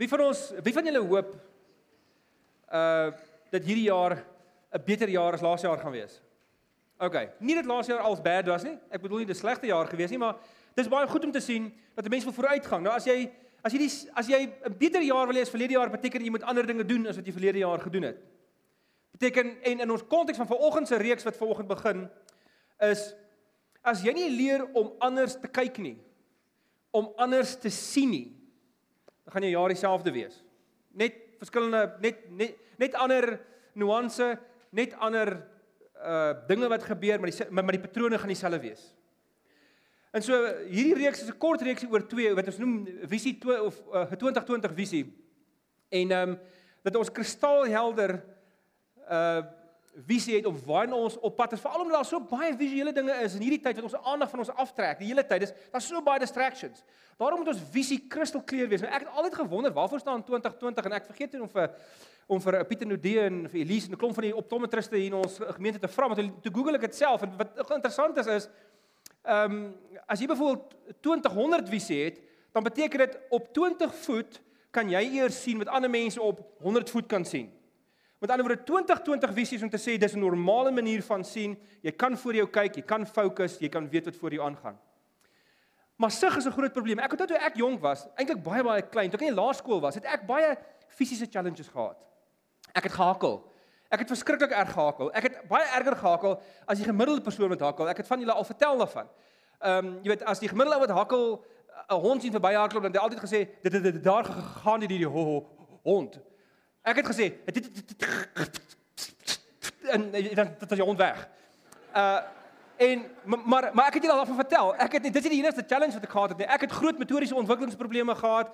Wie van ons, wie van julle hoop uh dat hierdie jaar 'n beter jaar as laas jaar gaan wees? OK. Nie dat laas jaar als bad was nie. Ek bedoel nie dis slegte jaar gewees nie, maar dis baie goed om te sien dat 'n mens wil vooruitgang. Nou as jy as jy die, as jy 'n beter jaar wil hê as verlede jaar, beteken jy moet ander dinge doen as wat jy verlede jaar gedoen het. Beteken en in ons konteks van vanoggend se reeks wat vanoggend begin is as jy nie leer om anders te kyk nie, om anders te sien nie, dan gaan jou jaar dieselfde wees. Net verskillende net net net ander nuance, net ander uh dinge wat gebeur, maar die maar die patrone gaan dieselfde wees. En so hierdie reeks is 'n kort reeksie oor twee wat ons noem visie 2 of uh, 2020 visie. En ehm um, dat ons kristalhelder uh visie het op waar ons op pad is. Veral omdat daar so baie visuele dinge is in hierdie tyd wat ons aandag van ons aftrek. Die hele tyd is daar's so baie distractions. Daarom moet ons visie kristalkleer wees. Nou ek het altyd gewonder waarvoor staan 2020 en ek vergeet nie om vir om vir Pieter Nudee en vir Elise en 'n klomp van die optometriste hier in ons gemeente te vra, maar toe Google dit self en wat interessant is is ehm um, as jy byvoorbeeld 2000 visie het, dan beteken dit op 20 voet kan jy eers sien wat ander mense op 100 voet kan sien. Met ander woorde 2020 visies om te sê dis 'n normale manier van sien. Jy kan voor jou kyk, jy kan fokus, jy kan weet wat voor jou aangaan. Maar sig is 'n groot probleem. Ek onthou toe ek jonk was, eintlik baie baie klein, toe ek in laerskool was, het ek baie fisiese challenges gehad. Ek het gehakel. Ek het verskriklik erg gehakel. Ek het baie erger gehakel as die gemiddelde persoon wat hakel. Ek het van julle al vertel daarvan. Ehm um, jy weet as die gemiddelde ou wat hakel 'n hond sien verby hardloop dan het hy altyd gesê dit het daar gegaan die die ho, hond. Ek het gesê en dan dit is jou hond weg. Uh en maar maar ek het julle al van vertel. Ek het dis nie die enigste challenge wat ek gehad het nie. Ek het groot motoriese ontwikkelingsprobleme gehad.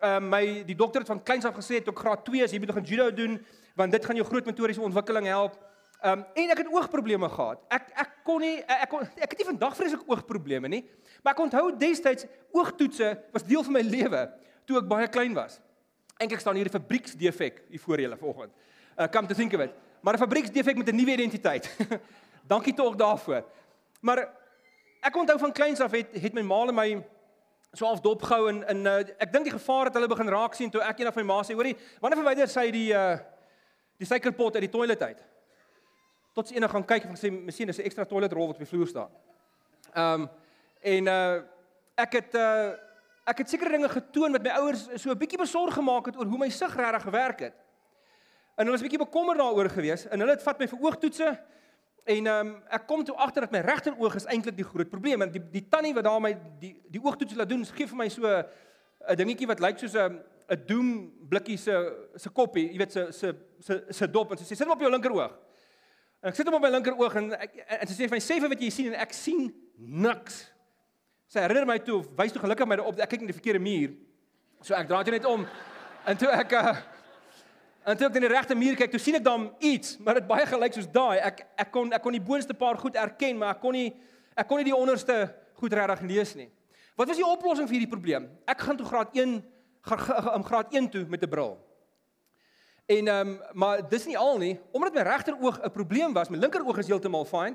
Ehm uh, my die dokter het van kleins af gesê het ek graad 2 as jy moet begin judo doen want dit gaan jou groot motoriese ontwikkeling help. Ehm um, en ek het oogprobleme gehad. Ek ek kon nie ek kon ek het nie vandag vreeslik oogprobleme nie. Maar ek onthou destyds oogtoetse was deel van my lewe toe ek baie klein was. Eintlik staan hier 'n fabrieksdefek hier voor julle vanoggend. Uh come to think of it. Maar 'n fabrieksdefek met 'n nuwe identiteit. Dankie tog daarvoor. Maar ek onthou van kleins af het het my ma en my so half dopgehou en in uh, ek dink die gevaar het hulle begin raak sien toe ek eendag van my ma sê, hoorie, wanneer verwyder sy die uh die suikerpot uit die toilet uit? Tot sy eendag gaan kyk en sê, "Miskien is 'n ekstra toiletrol wat op die vloer staan." Ehm um, en uh ek het uh ek het sekere dinge getoon wat my ouers so 'n bietjie besorg gemaak het oor hoe my sig regtig gewerk het. En hulle was 'n bietjie bekommerd daaroor gewees en hulle het vat my vir oogtoetse en ehm um, ek kom toe agter dat my regteroog is eintlik die groot probleem en die die tannie wat daar my die die oogtoetse laat doen, gee vir my so 'n dingetjie wat lyk soos 'n 'n doem blikkie se se koppie, jy weet se se se se dop en sy sê sit hom op jou linkeroog. En ek sit hom op my linkeroog en ek, en sy sê vir my sê vir wat jy sien en ek sien niks. Sy herinner my toe, wys toe gelukkig my op ek kyk in die verkeerde muur. So ek draai net om. En toe ek uh, en toe ek in die regte muur kyk, toe sien ek dan iets, maar dit baie gelyk soos daai. Ek ek kon ek kon die boonste paar goed erken, maar ek kon nie ek kon nie die onderste goed regtig lees nie. Wat was die oplossing vir hierdie probleem? Ek gaan toe graad 1 gaan graad 1 toe met 'n bril. En ehm um, maar dis nie al nie, omdat my regteroog 'n probleem was, my linkeroog is heeltemal fyn,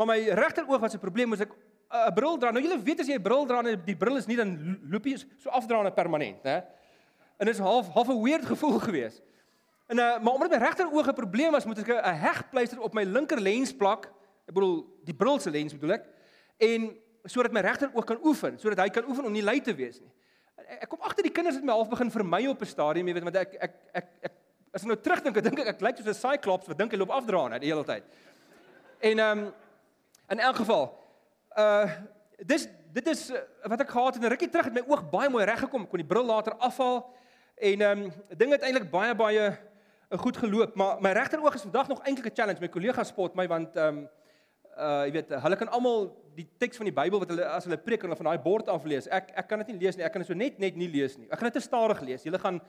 maar my regteroog was 'n probleem, moes ek 'n bril dra. Nou julle weet as jy 'n bril dra en die bril is nie dan loopie so afdraande permanent, hè. En dit is half half 'n weird gevoel gewees. En uh, maar omdat my regteroog 'n probleem was, moet ek 'n hegpleister op my linker lens plak. Ek bedoel die bril se lens bedoel ek. En sodat my regteroog kan oefen, sodat hy kan oefen om nie lui te wees nie. Ek kom agter die kinders het my half begin vermy op 'n stadium, jy weet, want ek ek ek ek as ek nou terugdink, ek dink ek, ek lyk soos 'n cyclops wat dink hy loop afdraande die hele tyd. En ehm um, in elk geval uh dis dit is uh, wat ek gehad en rukkie terug het my oog baie mooi reg gekom. Ek kon die bril later afhaal en ehm um, ding het eintlik baie baie uh, goed geloop, maar my regteroog is vandag nog eintlik 'n challenge. My kollega spot my want ehm um, uh jy weet, hulle kan almal die teks van die Bybel wat hulle as hulle preek hulle van daai bord af lees. Ek ek kan dit nie lees nie. Ek kan dit so net net nie lees nie. Ek gaan dit te stadig lees. Julle gaan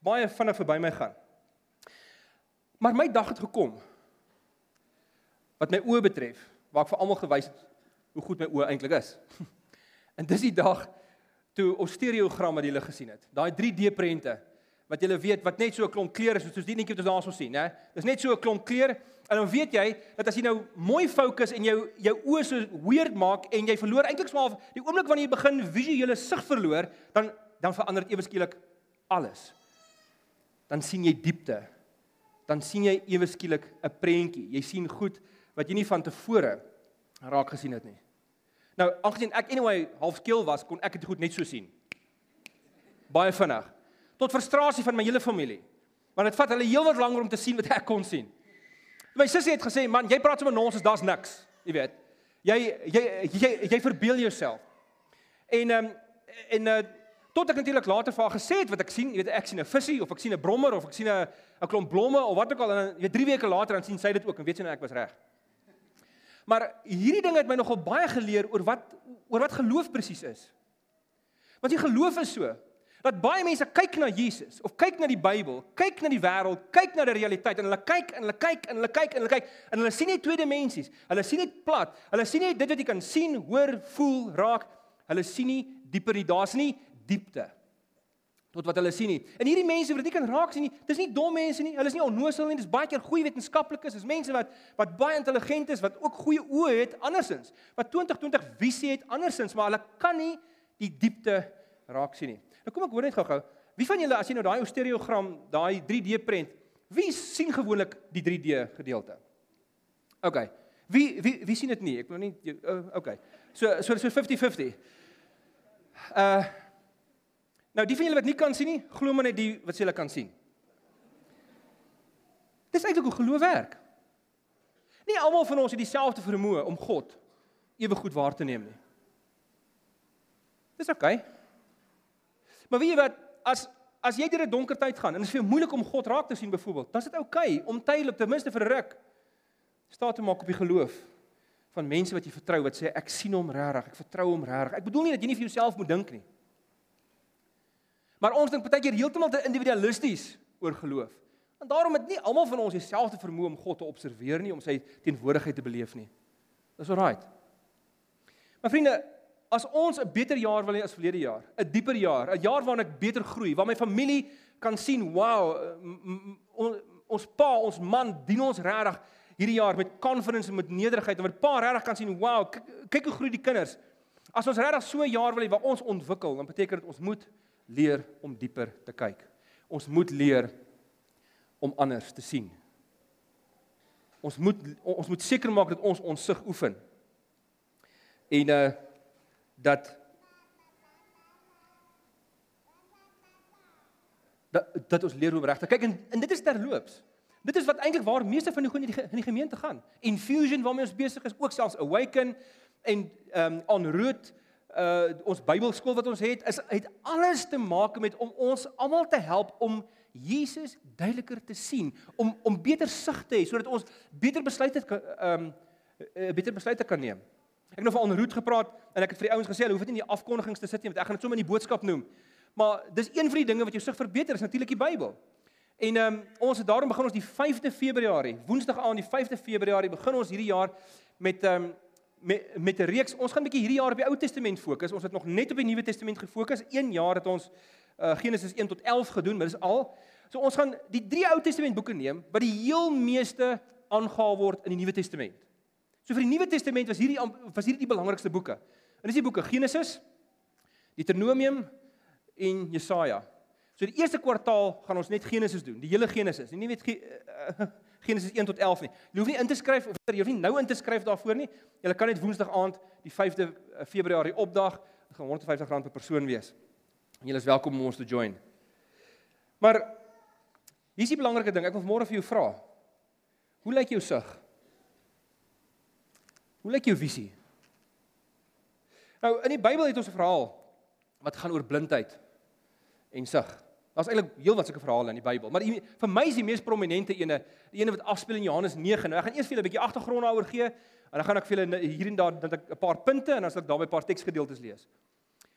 baie vinnig verby my gaan. Maar my dag het gekom wat my oë betref, waar ek vir almal gewys het hoe goed my oë eintlik is. en dis die dag toe ons stereogram wat jy gele gesien het. Daai 3D prente wat jy weet wat net so 'n klomp kleure is soos die netjie wat ons daarso sien, hè. Dis net so 'n klomp kleur en dan weet jy dat as jy nou mooi fokus en jou jou oë so weird maak en jy verloor eintlik swaar die oomblik wanneer jy begin visuele sig verloor, dan dan verander dit ewe skielik alles. Dan sien jy diepte. Dan sien jy ewe skielik 'n prentjie. Jy sien goed wat jy nie van tevore raak gesien het nie. Nou, aangesien ek anyway half skeel was, kon ek dit goed net so sien. Baie vinnig. Tot frustrasie van my hele familie. Want dit vat hulle heelwat langer om te sien wat ek kon sien. My sussie het gesê, "Man, jy praat sommer nonsens, daar's niks." Jy weet. Jy jy jy, jy verbeel jouself. En ehm um, en uh tot ek natuurlik later vir haar gesê het wat ek sien, jy weet ek sien 'n visie of ek sien 'n brommer of ek sien 'n 'n klomp blomme of wat ook al en jy weet 3 weke later dan sien sy dit ook en weet sy nou ek was reg. Maar hierdie ding het my nogal baie geleer oor wat oor wat geloof presies is. Want die geloof is so dat baie mense kyk na Jesus of kyk na die Bybel, kyk na die wêreld, kyk na die realiteit en hulle kyk en hulle kyk en hulle kyk en hulle kyk en hulle sien net twee dimensies. Hulle sien net plat. Hulle sien net dit wat jy kan sien, hoor, voel, raak. Hulle sien nie dieper nie. Daar's nie diepte tot wat hulle sien nie. En hierdie mense wat dit kan raak sien nie, dis nie dom mense nie. Hulle is nie onnoosel nie. Dis baie keer goeie wetenskaplikes. Dis mense wat wat baie intelligent is, wat ook goeie oë het andersins. Wat 2020 visie het andersins, maar hulle kan nie die diepte raak sien nie. Nou kom ek hoor net gou-gou. Wie van julle as jy nou daai stereogram, daai 3D prent, wie sien gewoonlik die 3D gedeelte? OK. Wie wie wie sien dit nie? Ek wil nie uh, OK. So so so 50-50. Uh Nou die van julle wat nie kan sien nie, glo maar net die wat julle kan sien. Dis eintlik hoe geloof werk. Nie almal van ons het dieselfde vermoë om God ewe goed waar te neem nie. Dis oké. Okay. Maar weet jy wat, as as jy deur 'n donker tyd gaan en dit is vir jou moeilik om God raak te sien byvoorbeeld, dan is dit oké okay om tydelik ten minste vir 'n ruk staat te maak op die geloof van mense wat jy vertrou wat sê ek sien hom regtig, ek vertrou hom regtig. Ek bedoel nie dat jy nie vir jouself moet dink nie. Maar ons dink baie keer heeltemal te individualisties oor geloof. En daarom het nie almal van ons dieselfde vermoë om God te observeer nie, om sy teenwoordigheid te beleef nie. Dis alraait. Maar vriende, as ons 'n beter jaar wil hê as verlede jaar, 'n dieper jaar, 'n jaar waarin ek beter groei, waar my familie kan sien, wow, on, ons pa, ons man dien ons regtig hierdie jaar met confidence en met nederigheid en met pa regtig kan sien, wow, kyk hoe groei die kinders. As ons regtig so 'n jaar wil hê waar ons ontwikkel, dan beteken dit ons moet leer om dieper te kyk. Ons moet leer om anders te sien. Ons moet ons moet seker maak dat ons ons sig oefen. En uh dat dat dat ons leer hoe om reg te kyk en, en dit is terloops. Dit is wat eintlik waar meeste van die goed in die, in die gemeente gaan. Infusion waarmee ons besig is, ook selfs Awaken en ehm um, on route uh ons Bybelskool wat ons het is het alles te maak met om ons almal te help om Jesus duideliker te sien, om om beter sig te hê sodat ons beter besluite ehm um, beter besluite kan neem. Ek het nou van onroet gepraat en ek het vir die ouens gesê hulle hoef dit nie in die afkondigings te sit nie want ek gaan dit sommer in die boodskap noem. Maar dis een van die dinge wat jou sig verbeter is natuurlik die Bybel. En ehm um, ons het daarom begin ons die 5de Februarie, Woensdag aan die 5de Februarie begin ons hierdie jaar met ehm um, met met 'n reeks. Ons gaan 'n bietjie hierdie jaar op die Ou Testament fokus. Ons het nog net op die Nuwe Testament gefokus. Een jaar het ons uh, Genesis 1 tot 11 gedoen, maar dis al. So ons gaan die drie Ou Testament boeke neem wat die heel meeste aangehaal word in die Nuwe Testament. So vir die Nuwe Testament was hierdie was hierdie die belangrikste boeke. En dis die boeke Genesis, Deuteronomium en Jesaja. So die eerste kwartaal gaan ons net Genesis doen, die hele Genesis. Nie net uh, Genesis 1 tot 11 nie. Jy hoef nie in te skryf of jy hoef nie nou in te skryf daarvoor nie. Jy kan net Woensdag aand die 5de eh, Februarie opdag. Dit gaan R150 per persoon wees. En jy is welkom om ons te join. Maar hier is die belangrike ding. Ek wil môre vir jou vra. Hoe lyk jou sig? Hoe lyk jou visie? Nou in die Bybel het ons 'n verhaal wat gaan oor blindheid en sig. Daar's eintlik heelwat sulke verhale in die Bybel, maar die, vir my is die mees prominente ene, die ene wat afspeel in Johannes 9. Nou ek gaan eers vir julle 'n bietjie agtergrond daaroor gee en dan gaan ek vir julle hier en daar dat ek 'n paar punte en dan sal ek daarby 'n paar teksgedeeltes lees.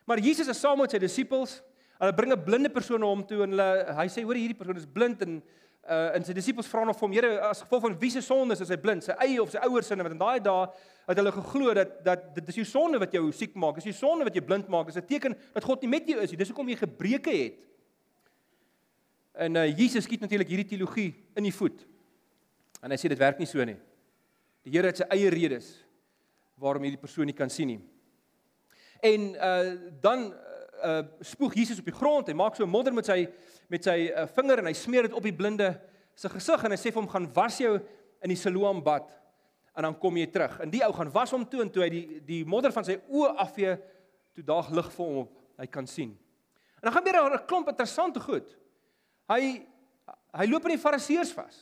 Maar Jesus is saam met sy disippels. Hulle bring 'n blinde persoon na hom toe en hulle hy sê hoor hierdie persoon is blind en uh en sy disippels vra nog vir hom Here as gevolg van wie se sonde is hy blind? Sy eie of sy ouers se? Want in daai dae het hulle geglo dat dat dit is jou sonde wat jou siek maak. Dis jou sonde wat jou blind maak. Dis 'n teken dat God nie met jou is nie. Dis hoekom jy gebreke het. En uh, Jesus skiet natuurlik hierdie teologie in die voet. En hy sê dit werk nie so nie. Die Here het sy eie redes waarom hierdie persoon nie kan sien nie. En uh dan uh, spoeg Jesus op die grond en maak so modder met sy met sy uh, vinger en hy smeer dit op die blinde se gesig en hy sê vir hom gaan was jou in die Siloam bad en dan kom jy terug. En die ou gaan was hom toe en toe hy die die modder van sy oë afvee, toe daag lig vir hom op. Hy kan sien. En dan gaan weer 'n klomp interessante goed. Hy hy loop in die Fariseërs vas.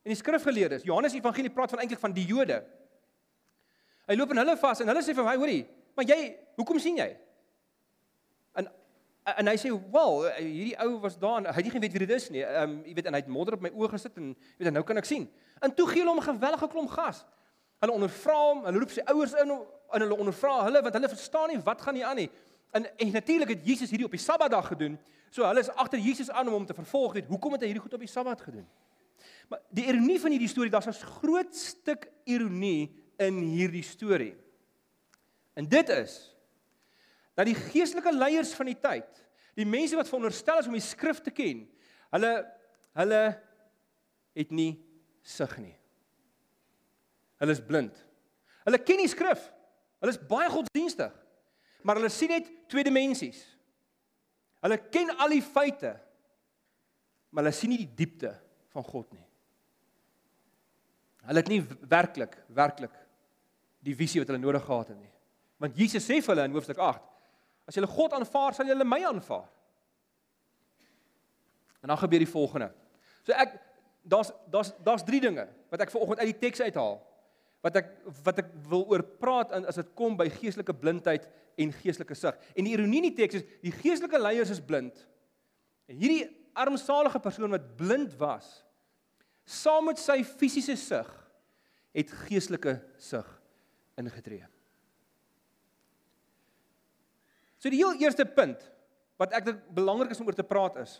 En die skrifgeleerdes, Johannes Evangelie praat van eintlik van die Jode. Hy loop in hulle vas en hulle sê vir my, hoorie, maar jy, hoekom sien jy? En en hy sê, "Wel, hierdie ou was daar en hy het nie geweet wie dit is nie. Ehm um, jy weet en hy het modder op my oë gesit en weet en nou kan ek sien." En toe gee hulle hom 'n gewellige klomp gas. Hulle ondervra hom, hulle roep sy ouers in en hulle ondervra hulle want hulle verstaan nie wat gaan hier aan nie. En, en natuurlik het Jesus hierdie op die Sabbatdag gedoen. So hulle is agter Jesus aan om hom te vervolg. Weet hoekom het hy hierdie goed op die Sabbat gedoen? Maar die ironie van hierdie storie, daar's 'n groot stuk ironie in hierdie storie. En dit is dat die geestelike leiers van die tyd, die mense wat veronderstel is om die skrif te ken, hulle hulle het nie sig nie. Hulle is blind. Hulle ken die skrif. Hulle is baie godsdienstig. Maar hulle sien net twee dimensies. Hulle ken al die feite, maar hulle sien nie die diepte van God nie. Hulle het nie werklik, werklik die visie wat hulle nodig gehad het nie. Want Jesus sê vir hulle in hoofstuk 8, as julle God aanvaar, sal julle my aanvaar. En dan gebeur die volgende. So ek daar's daar's daar's drie dinge wat ek vanoggend uit die teks uithaal wat ek wat ek wil oor praat as dit kom by geestelike blindheid en geestelike sig. En die ironie in die teks is die geestelike leiers is blind. En hierdie armsalige persoon wat blind was, saam met sy fisiese sig, het geestelike sig ingetree. So die heel eerste punt wat ek dink belangrik is om oor te praat is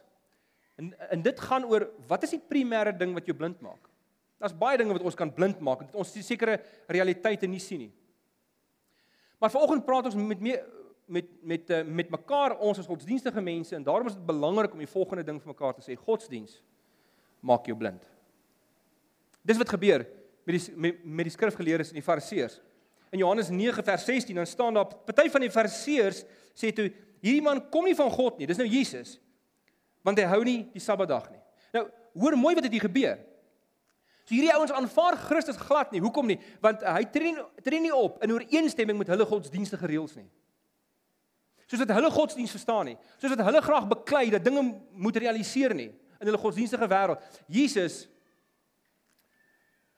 en en dit gaan oor wat is die primêre ding wat jou blind maak? Daar's baie dinge wat ons kan blind maak, dat ons sekere realiteite nie sien nie. Maar vanoggend praat ons met mee, met met eh, met mekaar ons as godsdienstige mense en daarom is dit belangrik om die volgende ding vir mekaar te sê: Godsdiens maak jou blind. Dis wat gebeur met die met, met die skrifgeleerdes en die fariseërs. In Johannes 9 vers 16 dan staan daar party van die fariseërs sê toe hierdie man kom nie van God nie. Dis nou Jesus. Want hy hou nie die Sabbatdag nie. Nou, hoor mooi wat het hier gebeur. So hierdie ouens aanvaar Christus glad nie. Hoekom nie? Want hy tree tree nie op in ooreenstemming met hulle godsdienstige reëls nie. Soos dat hulle godsdiens verstaan nie. Soos dat hulle graag beklei dat dinge moet realiseer nie in hulle godsdienstige wêreld. Jesus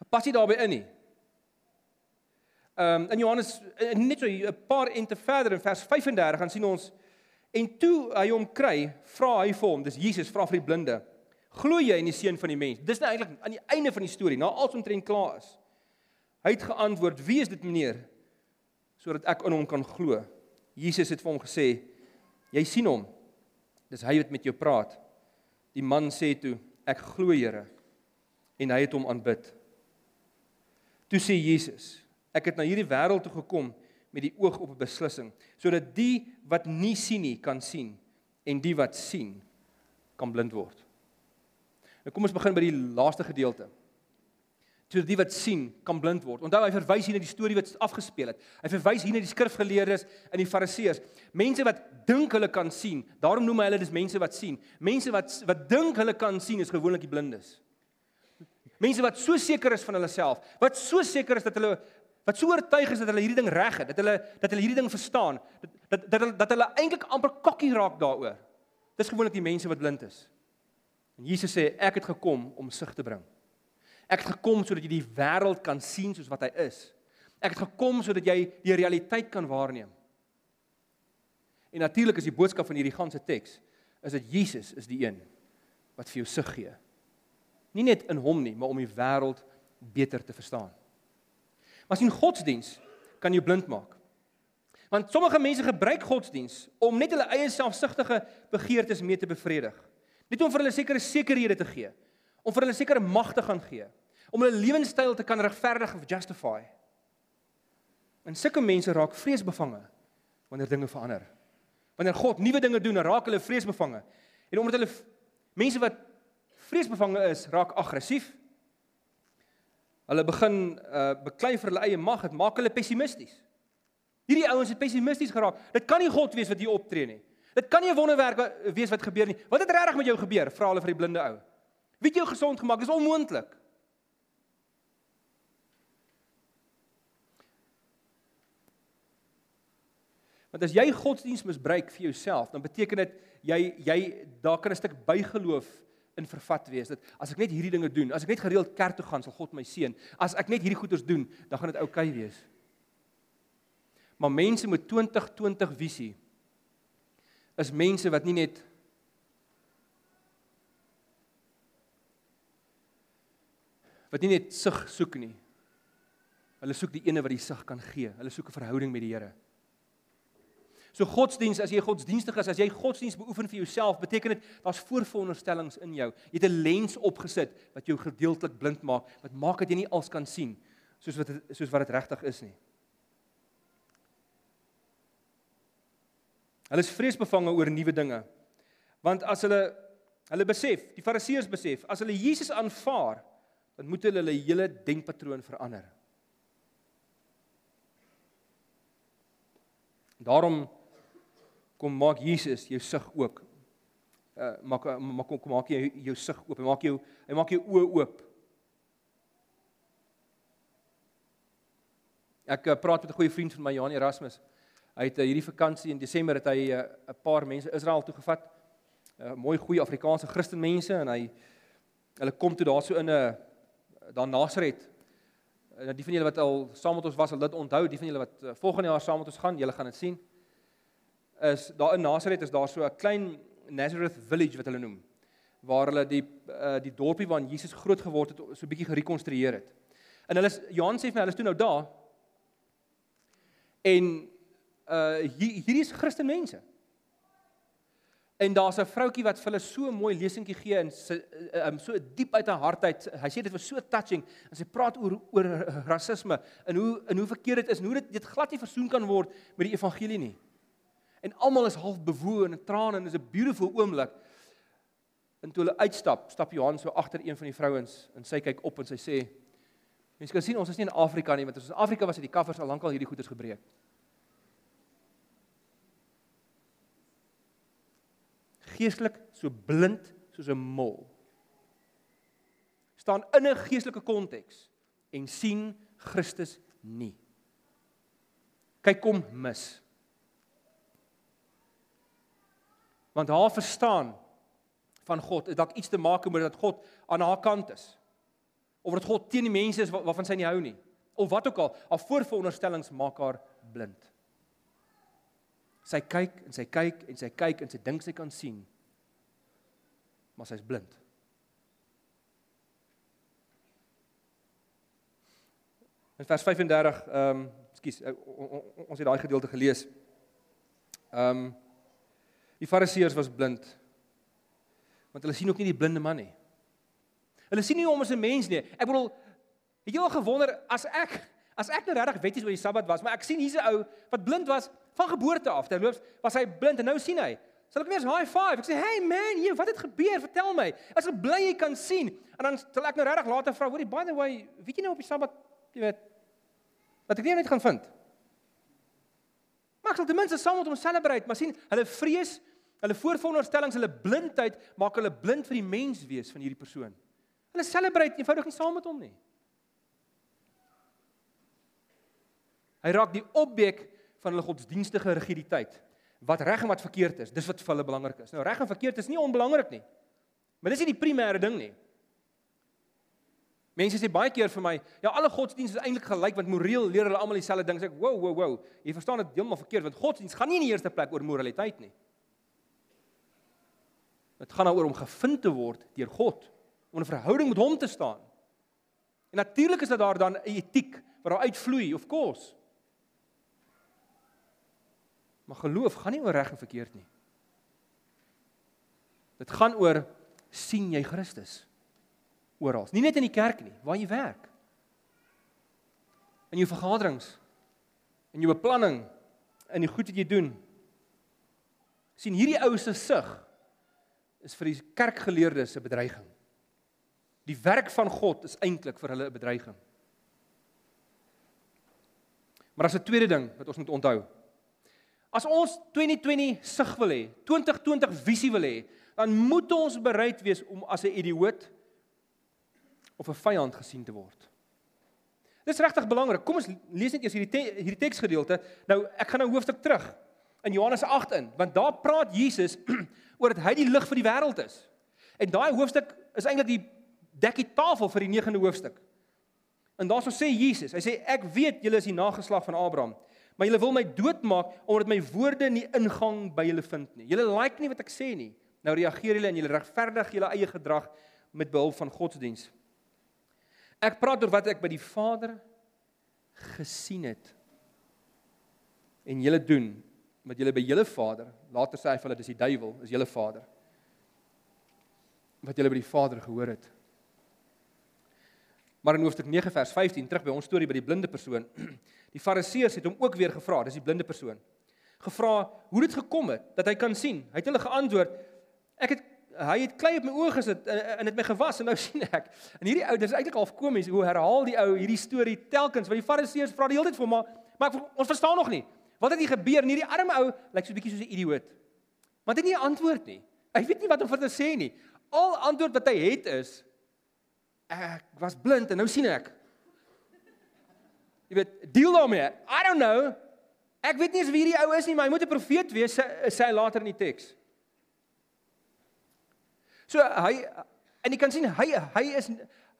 pas nie daarbey in nie. Ehm um, in Johannes net so 'n paar ente verder in vers 35 gaan sien ons en toe hy hom kry, vra hy vir hom, dis Jesus vra vir die blinde Glo jy in die seun van die mens? Dis nou eintlik aan die einde van die storie, na alles omtrent klaar is. Hy het geantwoord: "Wie is dit, meneer?" sodat ek in hom kan glo. Jesus het vir hom gesê: "Jy sien hom. Dis hy wat met jou praat." Die man sê toe: "Ek glo, Here." En hy het hom aanbid. Toe sê Jesus: "Ek het na hierdie wêreld toe gekom met die oog op 'n beslissing, sodat die wat nie sien nie kan sien en die wat sien kan blind word." Nou kom ons begin by die laaste gedeelte. Sodat die wat sien kan blind word. Onthou hy verwys hier na die storie wat afgespeel het. Hy verwys hier na die skrifgeleerdes en die fariseërs. Mense wat dink hulle kan sien. Daarom noem hy hulle dis mense wat sien. Mense wat wat dink hulle kan sien is gewoonlik die blindes. Mense wat so seker is van hulle self, wat so seker is dat hulle wat so oortuig is dat hulle hierdie ding reg het, dat hulle dat hulle hierdie ding verstaan, dat dat dat hulle, dat hulle eintlik amper kokkie raak daaroor. Dis gewoonlik die mense wat blind is. En Jesus sê ek het gekom om sig te bring. Ek het gekom sodat jy die wêreld kan sien soos wat hy is. Ek het gekom sodat jy die realiteit kan waarneem. En natuurlik is die boodskap van hierdie ganse teks is dat Jesus is die een wat vir jou sig gee. Nie net in hom nie, maar om die wêreld beter te verstaan. Maar sien godsdiens kan jou blind maak. Want sommige mense gebruik godsdiens om net hulle eie selfsugtige begeertes mee te bevredig. Net om vir hulle sekere sekerhede te gee, om vir hulle sekere mag te gaan gee, om hulle lewenstyl te kan regverdig of justify. En sulke mense raak vreesbevange wanneer dinge verander. Wanneer God nuwe dinge doen, raak hulle vreesbevange. En omdat hulle mense wat vreesbevange is, raak aggressief. Hulle begin uh beklei vir hulle eie mag, dit maak hulle pessimisties. Hierdie ouens het pessimisties geraak. Dit kan nie God wees wat hier optree nie. Dit kan nie 'n wonderwerk wees wat gebeur nie. Wat het regtig met jou gebeur? Vra hulle vir die blinde ou. Wie het jou gesond gemaak? Dis onmoontlik. Want as jy godsdiens misbruik vir jouself, dan beteken dit jy jy daar kan 'n stuk bygeloof in vervat wees. Dat as ek net hierdie dinge doen, as ek net gereeld kerk toe gaan, sal God my seën. As ek net hierdie goeders doen, dan gaan dit oukei okay wees. Maar mense met 2020 visie is mense wat nie net wat nie net sig soek nie. Hulle soek die ene wat die sig kan gee. Hulle soek 'n verhouding met die Here. So godsdiens, as jy godsdienstig is, as jy godsdiens beoefen vir jouself, beteken dit daar's voorveronderstellings in jou. Jy het 'n lens opgesit wat jou gedeeltelik blind maak, wat maak dat jy nie alles kan sien soos wat het, soos wat dit regtig is nie. Hulle is vreesbevange oor nuwe dinge. Want as hulle hulle besef, die Fariseërs besef, as hulle Jesus aanvaar, dan moet hulle hulle hele denkpatroon verander. Daarom kom maak Jesus jou sig ook. Uh maak maak kom maak jy jou sig oop. Hy maak jou hy maak jou oë oop. Ek uh, praat met 'n goeie vriend van my Jan Erasmus. Hy het uh, hierdie vakansie in Desember het hy 'n uh, paar mense Israel toe gevat. uh, Mooi goeie Afrikaanse Christen mense en hy hulle kom toe daarso in 'n uh, daar Nasaret. En die van julle wat al saam met ons was, sal dit onthou. Die van julle wat uh, volgende jaar saam met ons gaan, julle gaan dit sien is daar in Nazareth is daar so 'n klein Nazareth village wat hulle noem waar hulle die uh, die dorpie waar Jesus groot geword het so 'n bietjie gerekonstrueer het. En hulle Johan sê vir my hulle is toe nou daar. En uh hier hierdie is Christen mense. En daar's 'n vroutjie wat vir hulle so 'n mooi lesentjie gee en sy um, so diep uit haar hart uit. Hy sê dit was so touching en sy praat oor oor rasisme en hoe en hoe verkeerd dit is en hoe dit dit glad nie versoen kan word met die evangelie nie en almal is half bewoe en trane en is 'n beautiful oomblik. En toe hulle uitstap, stap Johan so agter een van die vrouens en sy kyk op en sy sê: "Mense kan sien ons is nie in Afrika nie, want as ons in Afrika was het die kaffers al lankal hierdie goeders gebreek." Geestelik so blind soos 'n mol. staan in 'n geestelike konteks en sien Christus nie. Kyk kom mis. Want haar verstaan van God het dalk iets te maak met dat God aan haar kant is. Of dat God teen die mense is waarvan sy nie hou nie. Of wat ook al, haar voorveronderstellings maak haar blind. Sy kyk en sy kyk en sy kyk en sy dink sy kan sien. Maar sy's blind. In vers 35, ehm, um, ekskuus, ons het daai gedeelte gelees. Ehm um, Die Fariseërs was blind. Want hulle sien ook nie die blinde man nie. Hulle sien nie hom as 'n mens nie. Ek bedoel, het jy al gewonder as ek as ek nou regtig wetties oor die Sabbat was, maar ek sien hier's 'n ou wat blind was van geboorte af. Terloops, was hy blind en nou sien hy. Sal ek weer 'n high five? Ek sê, "Hey man, hier, wat het gebeur? Vertel my." As ek bly jy kan sien. En dan sal ek nou regtig later vra, "Hoorie, by the way, weet jy nou op die Sabbat, jy weet, wat ek nie net gaan vind?" Maar ek sal ten minste saam met hom celebrate, maar sien, hulle vrees Hulle voorveronderstellings, hulle blindheid maak hulle blind vir die mens wees van hierdie persoon. Hulle celebrate eenvoudig nie saam met hom nie. Hy raak die objek van hulle godsdienstige rigiditeit. Wat reg en wat verkeerd is, dis wat vir hulle belangrik is. Nou reg en verkeerd is nie onbelangrik nie. Maar dis nie die primêre ding nie. Mense sê baie keer vir my, ja, alle godsdienste is eintlik gelyk want moreel leer hulle almal dieselfde ding. Sê ek, wow, wow, wow. Jy verstaan dit heeltemal verkeerd want godsdienst gaan nie in die eerste plek oor moraliteit nie. Dit gaan daaroor om gevind te word deur God, om 'n verhouding met hom te staan. En natuurlik is dit daar dan 'n etiek wat daar uitvloei, of course. Maar geloof gaan nie oor reg en verkeerd nie. Dit gaan oor sien jy Christus oral. Nie net in die kerk nie, waar jy werk. In jou vergaderings, in jou beplanning, in die goed wat jy doen. sien hierdie ou se sig is vir die kerkgeleerdes 'n bedreiging. Die werk van God is eintlik vir hulle 'n bedreiging. Maar as 'n tweede ding wat ons moet onthou. As ons 2020 sig wil hê, 2020 visie wil hê, dan moet ons bereid wees om as 'n idioot of 'n vyand gesien te word. Dis regtig belangrik. Kom ons lees net eers hierdie te, hierdie teksgedeelte. Nou, ek gaan nou hoofstuk terug in Johannes 8 in, want daar praat Jesus oor dat hy die lig vir die wêreld is. En daai hoofstuk is eintlik die dekkie tafel vir die 9de hoofstuk. En daarso sê Jesus, hy sê ek weet julle is die nageslag van Abraham, maar julle wil my doodmaak omdat my woorde nie ingang by julle vind nie. Julle like nie wat ek sê nie. Nou reageer julle en julle regverdig julle eie gedrag met behulp van godsdiens. Ek praat oor wat ek by die Vader gesien het. En julle doen wat julle by julle Vader, later sê hy vir hulle dis die duiwel, is julle Vader. Wat julle by die Vader gehoor het. Maar in hoofstuk 9 vers 15 terug by ons storie by die blinde persoon. Die Fariseërs het hom ook weer gevra, dis die blinde persoon. Gevra hoe dit gekom het dat hy kan sien. Hy het hulle geantwoord: Ek het hy het klei op my oë gesit en, en het my gewas en nou sien ek. En hierdie ou, dit is eintlik half komies hoe herhaal die ou hierdie storie telkens want die Fariseërs vra die hele tyd vir hom maar maar ons verstaan nog nie. Wat het hier gebeur? En hierdie arme ou lyk so 'n bietjie soos 'n idioot. Want hy het nie 'n antwoord nie. Hy weet nie wat om vir te sê nie. Al antwoord wat hy het is ek was blind en nou sien ek. Jy weet, deel daarmee. I don't know. Ek weet nie eens wie hierdie ou is nie, maar hy moet 'n profeet wees, sê hy later in die teks. So hy en jy kan sien hy hy is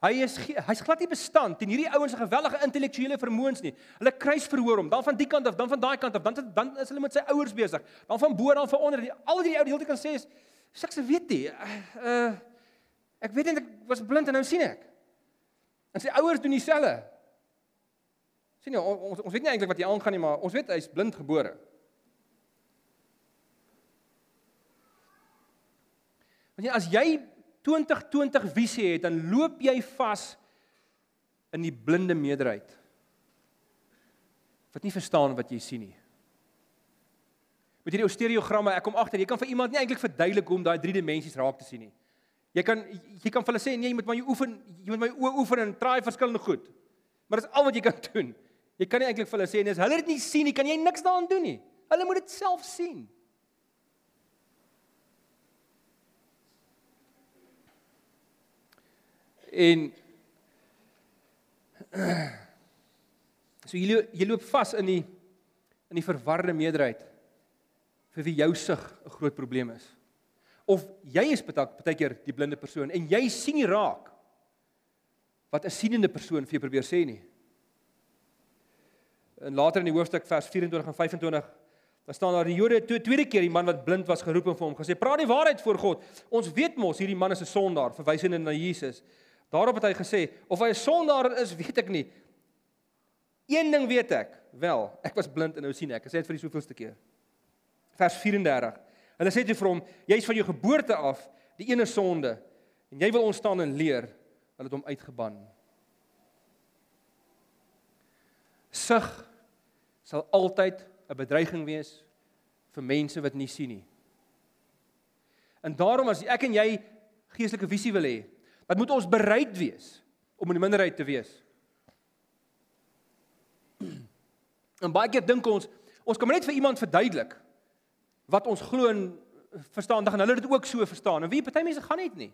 hy is hy's glad nie bestand teen hierdie ouens se gewellige intellektuele vermoëns nie. Hulle kruis verhoor hom, dan van die kant af, dan van daai kant af, dan dan is hulle met sy ouers besig. Dan van bo dan van onder. Al die ou die hele tyd kan sê is ek se weet nie. Uh ek weet net ek was blind en nou sien ek. En sy ouers doen dieselfde. Sien jy ons ons weet nie eintlik wat hier aangaan nie, maar ons weet hy's blind gebore. Want as jy 2020 visie het, dan loop jy vas in die blinde meerderheid. Wat nie verstaan wat jy sien nie. Met hierdie stereogramme, ek kom agter, jy kan vir iemand nie eintlik verduidelik hoe om daai drie dimensies raak te sien nie. Jy kan jy kan vir hulle sê nee, jy moet maar jy oefen, jy moet my oë oefen en try verskillende goed. Maar dis al wat jy kan doen. Jy kan nie eintlik vir hulle sê nee, as hulle dit nie sien nie, kan jy niks daaraan doen nie. Hulle moet dit self sien. En so jy jy loop vas in die in die verwarde meerderheid vir wie jou sig 'n groot probleem is. Of jy is baie keer die blinde persoon en jy sien nie raak wat 'n sienende persoon vir jou probeer sê nie. En later in die hoofstuk vers 24 en 25 dan staan daar die Jode toe tweede keer die man wat blind was geroep en vir hom gesê: "Praat die waarheid voor God. Ons weet mos hierdie man is 'n sondaar," verwysende na Jesus. Daarop het hy gesê, of hy 'n sondaar is, weet ek nie. Een ding weet ek, wel, ek was blind en nou sien ek. Hy sê dit vir die soveelste keer. Vers 34. Hulle sê toe vir hom, jy's van jou geboorte af die ene sonde en jy wil ons staan en leer. Hulle het hom uitgeban. Sug sal altyd 'n bedreiging wees vir mense wat nie sien nie. En daarom as ek en jy geestelike visie wil hê, Dan moet ons bereid wees om in die minderheid te wees. En baie keer dink ons, ons kan net vir iemand verduidelik wat ons glo en verstaan, dan hulle dit ook so verstaan. En wie party mense gaan net nie.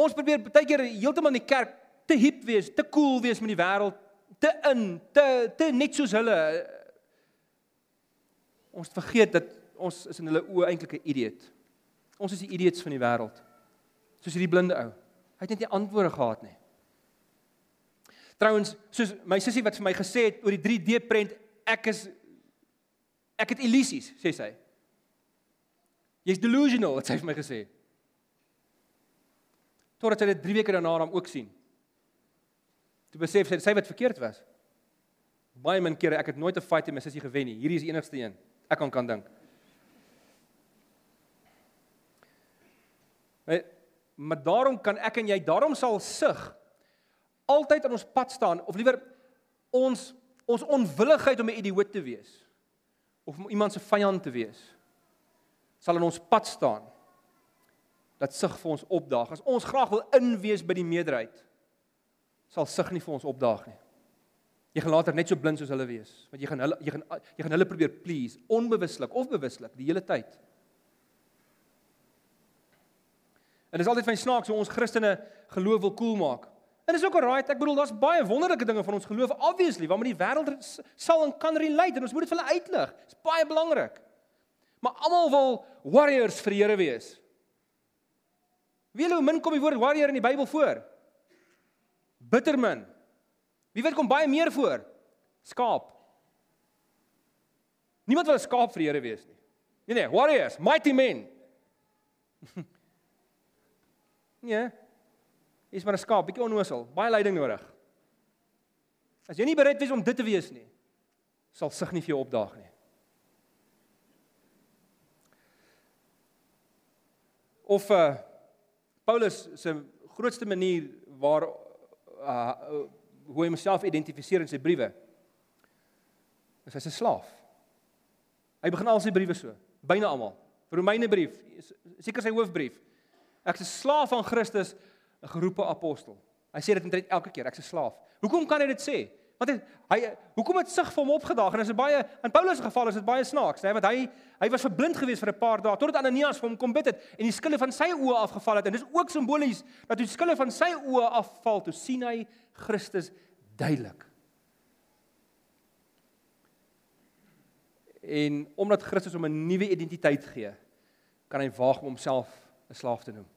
Ons probeer baie keer heeltemal in die kerk te hip wees, te cool wees met die wêreld, te in, te te net soos hulle. Ons vergeet dat ons is in hulle oë eintlik 'n idiot. Ons is die idiots van die wêreld soos hierdie blinde ou. Hy het net nie antwoorde gehad nie. Trouwens, soos my sussie wat vir my gesê het oor die 3D prent, ek is ek het illusies, sê sy. Jy's delusional, het sy vir my gesê. Totdat sy dit 3 weke daarna dan ook sien. Toe besef sy sy wat verkeerd was. Baie min kere ek het nooit 'n fight met my sussie gewen nie. Hierdie is die enigste een. Ek kan kan dink. Maar Maar daarom kan ek en jy, daarom sal sug altyd aan ons pad staan of liewer ons ons onwilligheid om 'n idioot te wees of om iemand se vyand te wees sal in ons pad staan dat sug vir ons opdaag. As ons graag wil inwees by die meerderheid sal sug nie vir ons opdaag nie. Jy gaan later net so blind soos hulle wees, want jy gaan hulle jy gaan jy gaan hulle probeer please onbewuslik of bewuslik die hele tyd. En dit is altyd van snaaks hoe ons Christene geloof wil koel cool maak. En dis ook alright, ek bedoel daar's baie wonderlike dinge van ons geloof obviously, waarmee die wêreld sal en kan relate en ons moet dit vir hulle uitlig. Dit's baie belangrik. Maar almal wil warriors vir die Here wees. Wie hoe min kom die woord warrior in die Bybel voor? Bittermin. Wie weet kom baie meer voor? Skaap. Niemand wil 'n skaap vir die Here wees nie. Nee nee, warriors, mighty men. nee. Jy's maar 'n skaap, bietjie onnoosel, baie leiding nodig. As jy nie bereid is om dit te wees nie, sal sig nie vir jou opdaag nie. Of uh Paulus se grootste manier waar uh hoe hy homself identifiseer in sy briewe. Is hy's 'n slaaf. Hy begin al sy briewe so, byna almal. Romeine brief, seker sy hoofbrief. Ek's 'n slaaf van Christus, 'n geroepe apostel. Hy sê dit net elke keer, ek's 'n slaaf. Hoekom kan hy dit sê? Want hy, hy hoekom het sig vir hom opgedaag en is dit baie in Paulus se geval is dit baie snaaks, né? Want hy hy was verblind geweest vir 'n paar dae totdat Ananias vir hom kom bid het en die skille van sy oë afgeval het en dis ook simbolies dat die skille van sy oë afval toe sien hy Christus duidelik. En omdat Christus hom 'n nuwe identiteit gee, kan hy waag om homself 'n slaaf te noem.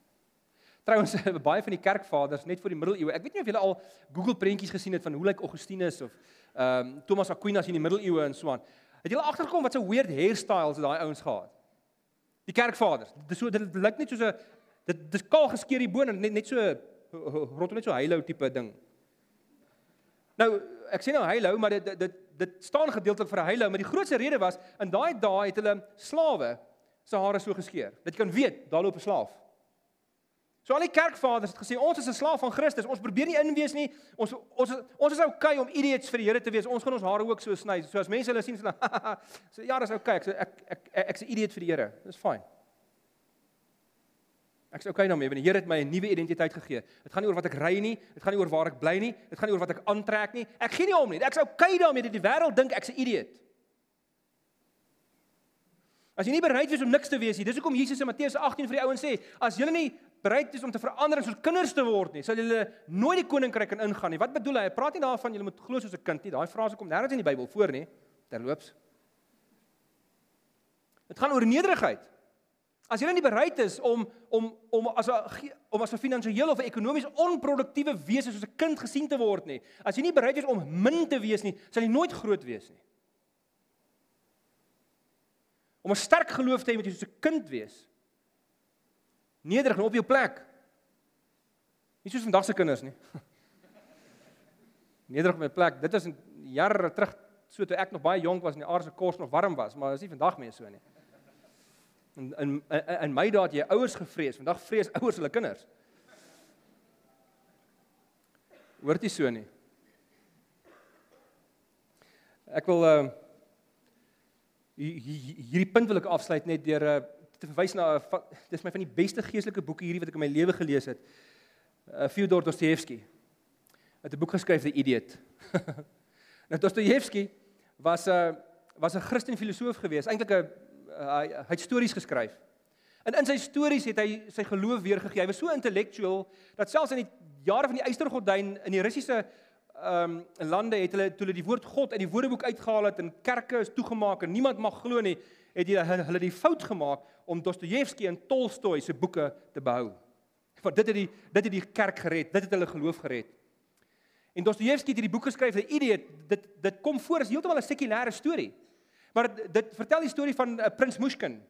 Trouwens baie van die kerkvaders net voor die middeleeue. Ek weet nie of julle al Google prentjies gesien het van hoe lyk Augustinus of ehm um, Thomas Aquinas in die middeleeue en so aan. Het julle agtergekom wat so weird hairstyles daai ouens gehad? Die kerkvaders. Dis so dit lyk net soos 'n dit dis kaal geskeer die bone net net so rondom net so heilou tipe ding. Nou, ek sê nou heilou, maar dit dit dit staan gedeeltelik vir 'n heilou, maar die grootste rede was in daai dae het hulle slawe se hare so geskeer. Dat jy kan weet daar loop 'n slaaf. So al die kerkvaders het gesê ons is 'n slaaf van Christus. Ons probeer nie inwees nie. Ons ons ons is okay om idiots vir die Here te wees. Ons gaan ons hare ook so sny. So as mense hulle sien van so ja, dis okay. Ek sê ek ek ek's 'n idiot vir die Here. Dis fyn. Ek's okay daarmee want die Here het my 'n nuwe identiteit gegee. Dit gaan nie oor wat ek ry nie, dit gaan nie oor waar ek bly nie, dit gaan nie oor wat ek aantrek nie. Ek gee nie om nie. Ek's okay daarmee dat die wêreld dink ek's 'n idiot. As jy nie bereid is om niks te wees nie, dis hoekom Jesus in Matteus 18 vir die ouens sê, as julle nie bereid is om te verander soos kinders te word nie, sal julle nooit die koninkryk in ingaan nie. Wat bedoel hy? Hy praat nie daarvan julle moet glo soos 'n kind nie. Daai frase kom nêrens in die Bybel voor nie. Terloops. Dit gaan oor nederigheid. As jy nie bereid is om om om as 'n om as 'n finansiëel of 'n ekonomies onproduktiewe wese soos 'n kind gesien te word nie. As jy nie bereid is om min te wees nie, sal jy nooit groot wees nie. Om 'n sterk geloof te hê moet jy soos 'n kind wees nederig op jou plek. Nie soos vandag se kinders nie. Nederig op my plek. Dit in jare terug so toe ek nog baie jonk was en die aardse kos nog warm was, maar is nie vandag meer so nie. In in in my dae het jy ouers gevrees. Vandag vrees ouers hulle kinders. Hoort jy so nie? Ek wil uh hierdie punt wil ek afsluit net deur 'n uh, te verwys na dis my van die beste geestelike boeke hierdie wat ek in my lewe gelees het. Uh, Fyodor Dostoevsky. Het 'n boek geskryf The Idiot. nou Dostoevsky was 'n uh, was 'n Christen filosoof gewees, eintlik 'n uh, hy, hy het stories geskryf. En in sy stories het hy sy geloof weergegee. Hy was so intellektueel dat selfs in die jare van die Eystergordyn in die Russiese ehm um, lande het hulle toe hulle die woord God uit die woordeboek uitgehaal het en kerke is toegemaak en niemand mag glo nie, het hulle hulle die fout gemaak om Dostojewski en Tolstoi se boeke te behou. Want dit het die dit het die kerk gered, dit het hulle geloof gered. En Dostojewski het hierdie boek geskryf, The Idiot, dit dit kom voor as heeltemal 'n sekulêre storie. Maar dit, dit vertel die storie van uh, Prins Mushkin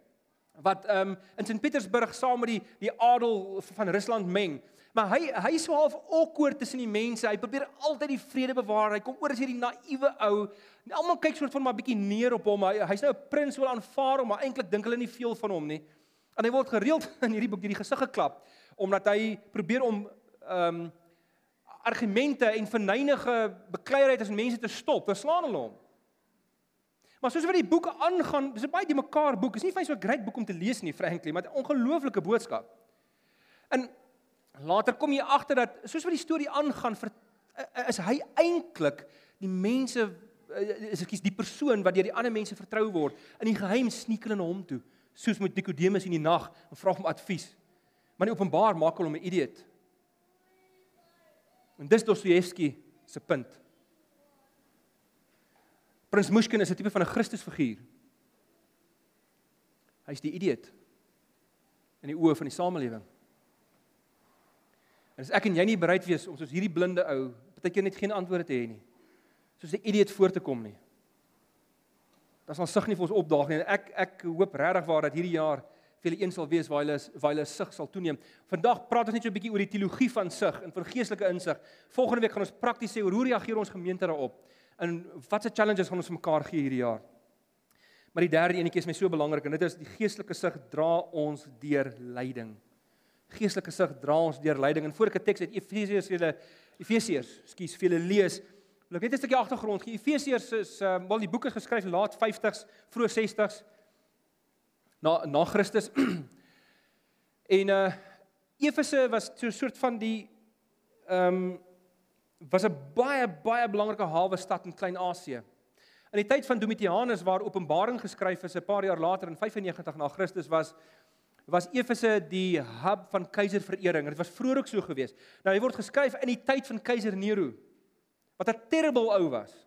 wat um, in Sint Petersburg saam met die die adel van Rusland meng. Maar hy hy is so half awkward tussen die mense. Hy probeer altyd die vrede bewaar. Hy kom oor as hierdie naïewe ou. Almal kyk soort van maar bietjie neer op hom. Hy hy's nou 'n prins wil aanvaar hom, maar eintlik dink hulle nie veel van hom nie. En hy word gereeld in hierdie boek hierdie gesig geklap omdat hy probeer om ehm um, argumente en verneinige bekleierheid tussen mense te stop. Dan slaan hulle hom. Maar soos wat die boeke aangaan, dis 'n baie die mekaar boek. Dis nie vir so 'n great boek om te lees nie, frankly, maar 'n ongelooflike boodskap. En Later kom jy agter dat soos wat die storie aangaan, is hy eintlik die mense uh, is ekskuus die persoon wat deur die ander mense vertrou word in die geheim sneek hulle na hom toe soos met Nikodemus in die nag en vra hom advies maar in openbaar maak hulle hom 'n idioot en dis Dostoevsky se punt Prins Mushkin is 'n tipe van 'n Christusfiguur hy's die idioot in die oë van die samelewing En as ek en jy nie bereid wees om soos hierdie blinde ou baie keer net geen antwoorde te hê nie. Soos 'n idioot voor te kom nie. Dan sal sug nie vir ons opdaag nie. Ek ek hoop regtig waar dat hierdie jaar vir julle een sal wees waar hulle waar hulle sug sal toeneem. Vandag praat ons net so 'n bietjie oor die teologie van sug en van geestelike insig. Volgende week gaan ons prakties sê hoe reageer ons gemeente daarop en watse challenges gaan ons mekaar gee hierdie jaar. Maar die derde enetjie is my so belangrik en dit is die geestelike sug dra ons deur lyding geestelike sig dra ons deur lyding en voor ek 'n teks uit Efesiërs julle Efesiërs, skus, vir julle lees. Wil ek net 'n stukkie agtergrond gee. Efesiërs is uh wel die boek is geskryf laat 50s, vroeg 60s na na Christus. en uh Efese was so 'n soort van die ehm um, was 'n baie baie belangrike hawe stad in Klein-Asië. In die tyd van Domitianus waar Openbaring geskryf is 'n paar jaar later in 95 na Christus was was Efese die hub van keiserverering. Dit was vroeër ook so gewees. Nou hy word geskryf in die tyd van keiser Nero. Wat 'n terrible ou was.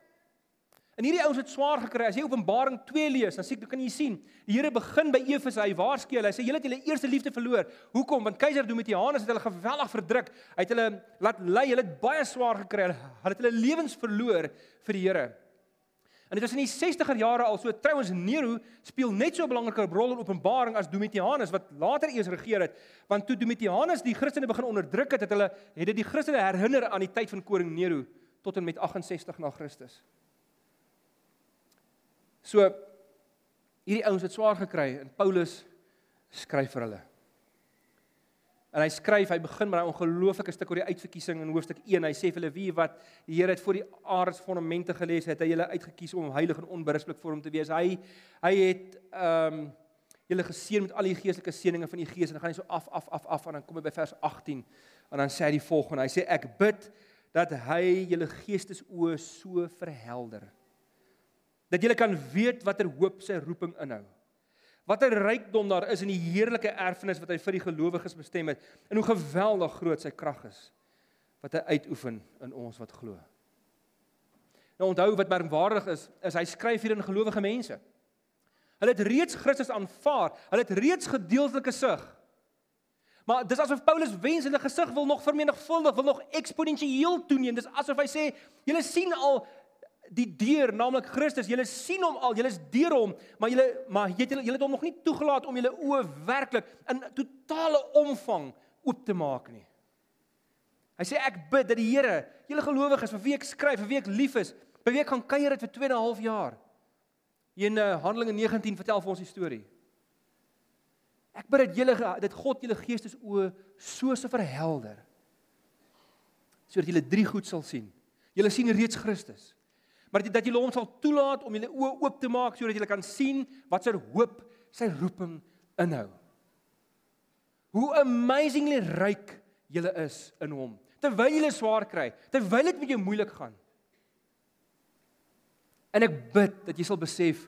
En hierdie ouens het swaar gekry. As jy Openbaring 2 lees, dan sien jy kan jy sien, die Here begin by Efese. Hy waarsku hulle. Hy sê julle het julle eerste liefde verloor. Hoekom? Want keiser Domitianus het hulle geweldig verdruk. Hy het hulle laat lei. Hulle het baie swaar gekry. Hulle het hulle lewens verloor vir die Here. En dit was in die 60er jare al so trouens Nero speel net so 'n belangrike rol in Openbaring as Domitianus wat later eers regeer het want toe Domitianus die Christene begin onderdruk het het hulle het dit die Christene herinner aan die tyd van koning Nero tot en met 68 na Christus. So hierdie ouens het swaar gekry en Paulus skryf vir hulle. En hy skryf, hy begin met 'n ongelooflike stuk oor die uitverkiesing in hoofstuk 1. Hy sê vir hulle wie wat die Here het voor die aarde se fondamente gelees het, hy julle uitgekies om heilig en onberispelik voor hom te wees. Hy hy het ehm um, julle geseën met al die geestelike seënings van die Gees en dan gaan hy so af af af af en dan kom hy by vers 18 en dan sê hy die volgende. Hy sê ek bid dat hy julle geestesoë so verhelder dat julle kan weet watter hoop sy roeping inhou Wat 'n rykdom daar is in die heerlike erfenis wat hy vir die gelowiges bestem het en hoe geweldig groot sy krag is wat hy uitoefen in ons wat glo. Nou onthou wat merkwaardig is, is hy skryf hier in gelowige mense. Hulle het reeds Christus aanvaar. Hulle het reeds gedeeltelike sug. Maar dis asof Paulus wens hulle gesig wil nog vermenigvuldig, wil nog eksponensieel toeneem. Dis asof hy sê, julle sien al die deur, naamlik Christus. Julle sien hom al, julle is deur hom, maar julle maar het julle het hom nog nie toegelaat om julle oë werklik in totale omvang oop te maak nie. Hy sê ek bid dat die Here, julle gelowiges vir wie ek skryf, vir wie ek lief is, by wie ek gaan kuier het vir 2 en 'n half jaar. In uh, Handelinge 19 vertel vir ons die storie. Ek bid dat julle dat God julle geestesoë so se verhelder sodat julle drie goed sal sien. Julle sien reeds Christus maar dat jy hom sal toelaat om julle oë oop te maak sodat jy kan sien wat sy hoop, sy roeping inhou. Hoe amazingly ryk jy is in hom. Terwyl jy swaar kry, terwyl dit met jou moeilik gaan. En ek bid dat jy sal besef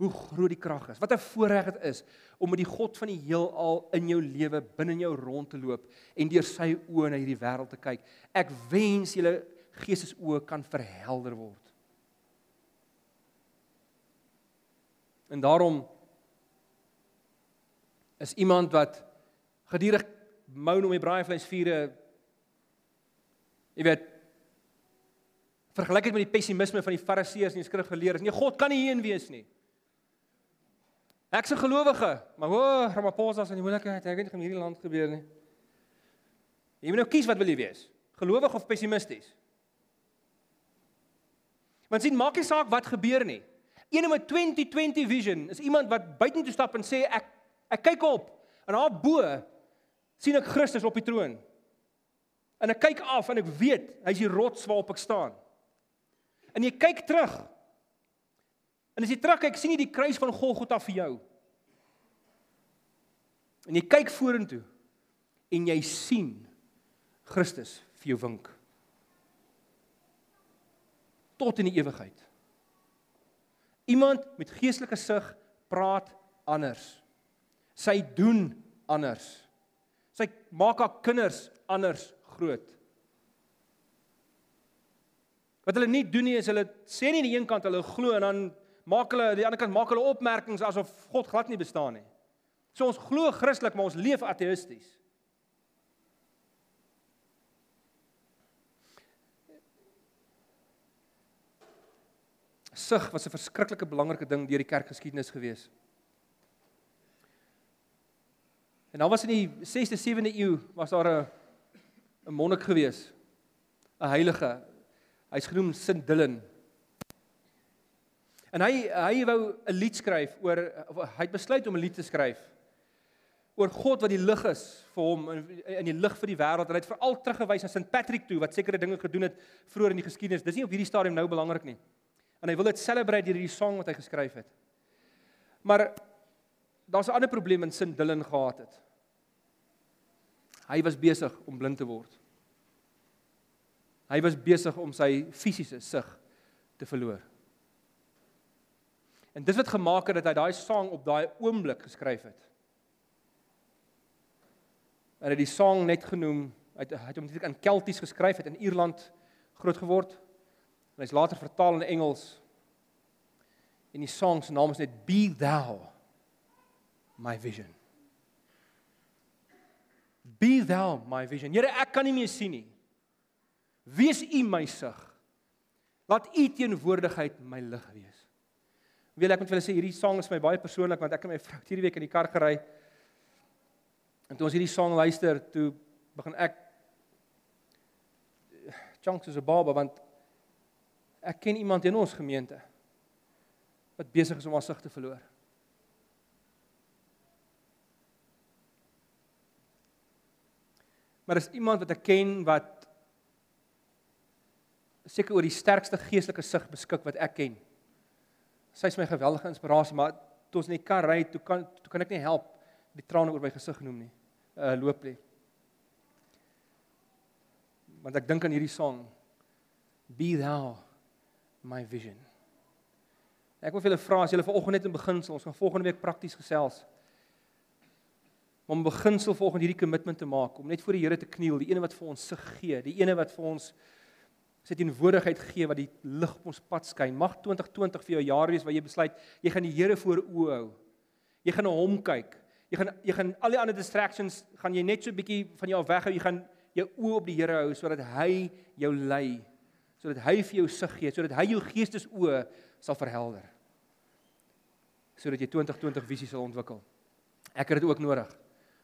hoe groot die krag is. Wat 'n voorreg dit is om met die God van die heelal in jou lewe binne in jou rond te loop en deur sy oë na hierdie wêreld te kyk. Ek wens julle geestesoë kan verhelder word. En daarom is iemand wat gedurig moan om die braaivleisvure jy weet vergelyk dit met die pessimisme van die fariseërs en die skrifgeleerdes. Nee, God kan nie hierin wees nie. Ek's 'n gelowige, maar o, oh, Ramaphosa se moeilikheid, ek weet nie wat in hierdie land gebeur nie. Jy moet nou kies wat wil jy wees? Gelowig of pessimisties? Want sien, maak nie saak wat gebeur nie. Een met 2020 vision is iemand wat buitentoe stap en sê ek ek kyk op en daar bo sien ek Christus op die troon. En ek kyk af en ek weet hy's die rots waarop ek staan. En jy kyk terug. En as jy terugkyk, sien jy die kruis van Golgotha vir jou. En jy kyk vorentoe en jy sien Christus vir jou wink. tot in die ewigheid. Iemand met geestelike sig praat anders. Sy doen anders. Sy maak haar kinders anders groot. Wat hulle nie doen nie is hulle sê nie aan die een kant hulle glo en dan maak hulle aan die ander kant maak hulle opmerkings asof God glad nie bestaan nie. So ons glo Christelik, maar ons leef ateïsties. Sug was 'n verskriklike belangrike ding deur die kerkgeskiedenis gewees. En dan was in die 6de 7de eeu was daar 'n 'n monnik gewees. 'n Heilige. Hy's genoem Sint Dylan. En hy hy wou 'n lied skryf oor hy het besluit om 'n lied te skryf oor God wat die lig is vir hom in in die lig vir die wêreld. Hy het veral teruggewys na St Patrick toe wat sekere dinge gedoen het vroeër in die geskiedenis. Dis nie op hierdie stadium nou belangrik nie en hy wil dit celebrate deur hierdie song wat hy geskryf het. Maar daar's 'n ander probleem in Sint Dylan gehad het. Hy was besig om blind te word. Hy was besig om sy fisiese sig te verloor. En dis wat gemaak het dat hy daai song op daai oomblik geskryf het. En hy het die song net genoem, hy het, hy het hom natuurlik in Kelties geskryf, het in Ierland groot geword. En hy's later vertaal in Engels. En die song se naam is net Be Thou My Vision. Be Thou My Vision. Here, ek kan nie meer sien nie. Wees U my sig. Laat U teenwoordigheid my lig wees. Wil ek moet vir julle sê hierdie song is my baie persoonlik want ek en my vrou hierdie week in die kar gery. En toe ons hierdie song luister, toe begin ek chunks as 'n baba want Ek ken iemand in ons gemeente wat besig is om haar sig te verloor. Maar is iemand wat ek ken wat seker oor die sterkste geestelike sig beskik wat ek ken. Sy is my geweldige inspirasie, maar toe ons in die kar ry, toe kan toe kan ek nie help die trane oor my gesig genoem nie. Uh loop lê. Want ek dink aan hierdie sang Be thou my vision. Ek wil vir julle vra as julle vanoggend net in beginsel, ons gaan volgende week prakties gesels. Om beginsel volgens hierdie kommitment te maak om net voor die Here te kniel, die ene wat vir ons sig gee, die ene wat vir ons sy teenwoordigheid gee wat die lig op ons pad skyn. Mag 2020 vir jou jaar wees waar jy besluit jy gaan die Here voor oë hou. Jy gaan na hom kyk. Jy gaan jy gaan al die ander distractions gaan jy net so 'n bietjie van jou af weghou. Jy gaan jou oë op die Here hou sodat hy jou lei sodat hy vir jou sig gee, sodat hy jou geestesoë sal verhelder. Sodat jy 2020 visie sal ontwikkel. Ek het dit ook nodig.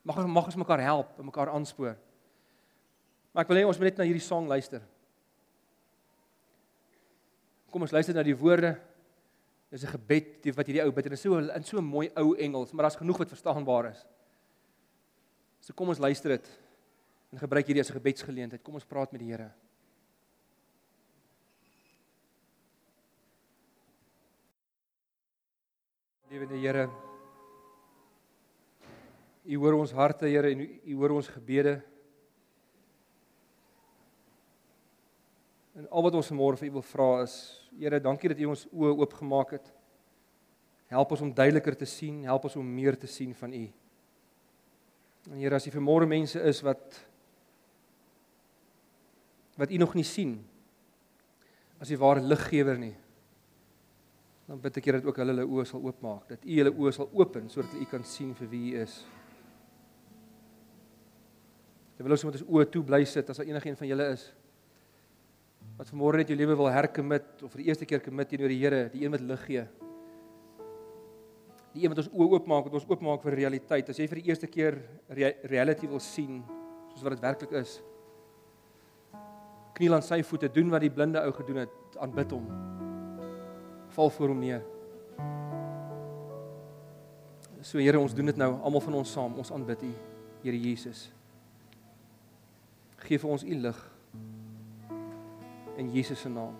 Mag ons mag ons mekaar help en mekaar aanspoor. Maar ek wil hê ons moet net na hierdie sang luister. Kom ons luister na die woorde. Dis 'n gebed wat hierdie ou bid en dit is so in so 'n mooi ou Engels, maar daar's genoeg wat verstaanbaar is. So kom ons luister dit en gebruik hierdie as 'n gebedsgeleentheid. Kom ons praat met die Here. Lewende Here. U hoor ons harte, Here, en U hoor ons gebede. En al wat ons vanmôre vir U wil vra is, Here, dankie dat U ons oë oopgemaak het. Help ons om duideliker te sien, help ons om meer te sien van U. En Here, as U vanmôre mense is wat wat U nog nie sien as die ware liggewer nie dan bid ek Here dat ook hulle hulle oë sal oopmaak, dat U hulle oë sal open sodat hulle U kan sien vir wie U is. Ek wil ons met ons oë toe bly sit as daar enigiemand van julle is wat vanmôre net jou lewe wil herkommit of vir die eerste keer kommit teenoor die Here, die een wat lig gee. Die een wat ons oë oopmaak, wat ons oopmaak vir realiteit. As jy vir die eerste keer reality wil sien soos wat dit werklik is. Kniel aan sy voete, doen wat die blinde ou gedoen het, aanbid hom val voor hom neer. So Here, ons doen dit nou almal van ons saam. Ons aanbid U, Here Jesus. Geef vir ons U lig in Jesus se naam.